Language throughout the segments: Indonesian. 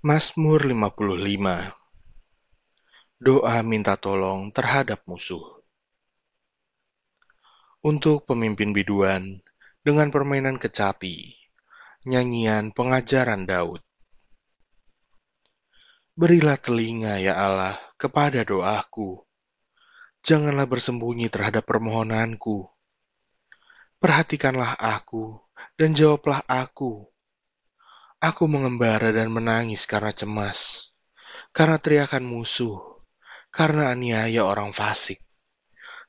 Mazmur 55 Doa minta tolong terhadap musuh Untuk pemimpin biduan, dengan permainan kecapi, nyanyian pengajaran Daud. Berilah telinga ya Allah kepada doaku, janganlah bersembunyi terhadap permohonanku. Perhatikanlah aku dan jawablah aku Aku mengembara dan menangis karena cemas, karena teriakan musuh, karena aniaya orang fasik.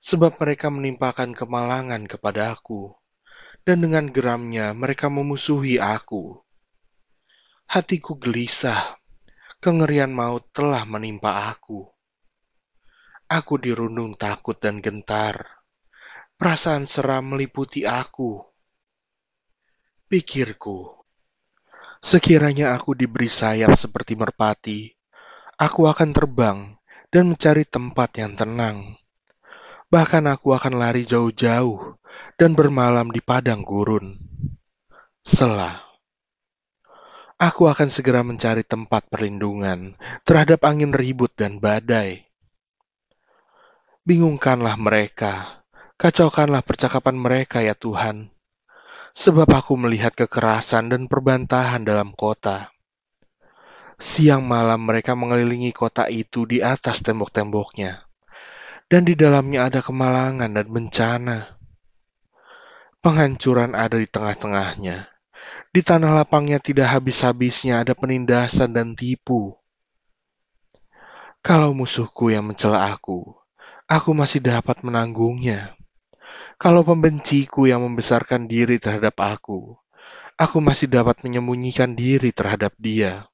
Sebab mereka menimpakan kemalangan kepada aku, dan dengan geramnya mereka memusuhi aku. Hatiku gelisah, kengerian maut telah menimpa aku. Aku dirundung takut dan gentar. Perasaan seram meliputi aku. Pikirku, Sekiranya aku diberi sayap seperti merpati, aku akan terbang dan mencari tempat yang tenang. Bahkan aku akan lari jauh-jauh dan bermalam di padang gurun. Selah. Aku akan segera mencari tempat perlindungan terhadap angin ribut dan badai. Bingungkanlah mereka, kacaukanlah percakapan mereka ya Tuhan sebab aku melihat kekerasan dan perbantahan dalam kota. Siang malam mereka mengelilingi kota itu di atas tembok-temboknya, dan di dalamnya ada kemalangan dan bencana. Penghancuran ada di tengah-tengahnya. Di tanah lapangnya tidak habis-habisnya ada penindasan dan tipu. Kalau musuhku yang mencela aku, aku masih dapat menanggungnya. Kalau pembenciku yang membesarkan diri terhadap aku, aku masih dapat menyembunyikan diri terhadap dia.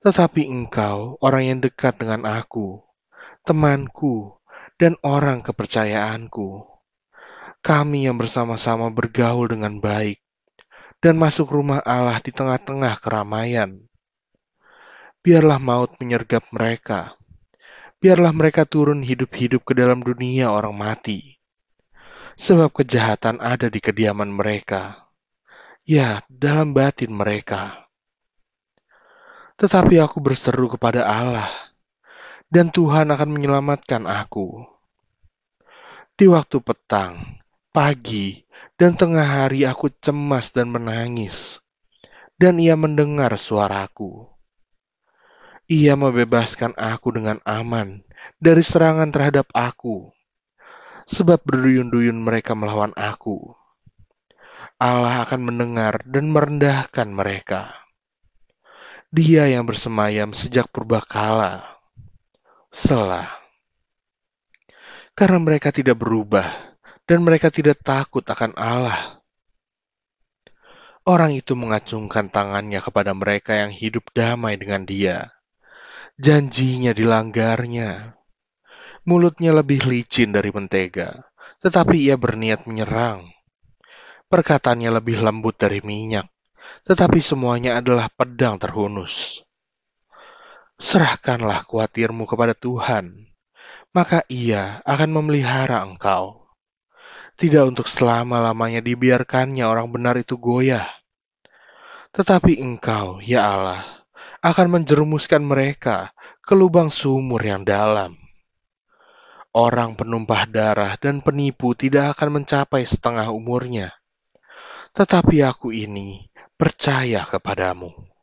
Tetapi engkau, orang yang dekat dengan aku, temanku, dan orang kepercayaanku, kami yang bersama-sama bergaul dengan baik dan masuk rumah Allah di tengah-tengah keramaian. Biarlah maut menyergap mereka. Biarlah mereka turun hidup-hidup ke dalam dunia orang mati sebab kejahatan ada di kediaman mereka, ya, dalam batin mereka. Tetapi aku berseru kepada Allah, dan Tuhan akan menyelamatkan aku. Di waktu petang, pagi, dan tengah hari aku cemas dan menangis, dan ia mendengar suaraku. Ia membebaskan aku dengan aman dari serangan terhadap aku sebab berduyun-duyun mereka melawan aku. Allah akan mendengar dan merendahkan mereka. Dia yang bersemayam sejak purbakala. Selah. Karena mereka tidak berubah dan mereka tidak takut akan Allah. Orang itu mengacungkan tangannya kepada mereka yang hidup damai dengan dia. Janjinya dilanggarnya. Mulutnya lebih licin dari mentega, tetapi ia berniat menyerang. Perkataannya lebih lembut dari minyak, tetapi semuanya adalah pedang terhunus. Serahkanlah khawatirmu kepada Tuhan, maka ia akan memelihara engkau. Tidak untuk selama-lamanya dibiarkannya orang benar itu goyah. Tetapi engkau, ya Allah, akan menjerumuskan mereka ke lubang sumur yang dalam. Orang penumpah darah dan penipu tidak akan mencapai setengah umurnya. Tetapi aku ini percaya kepadamu.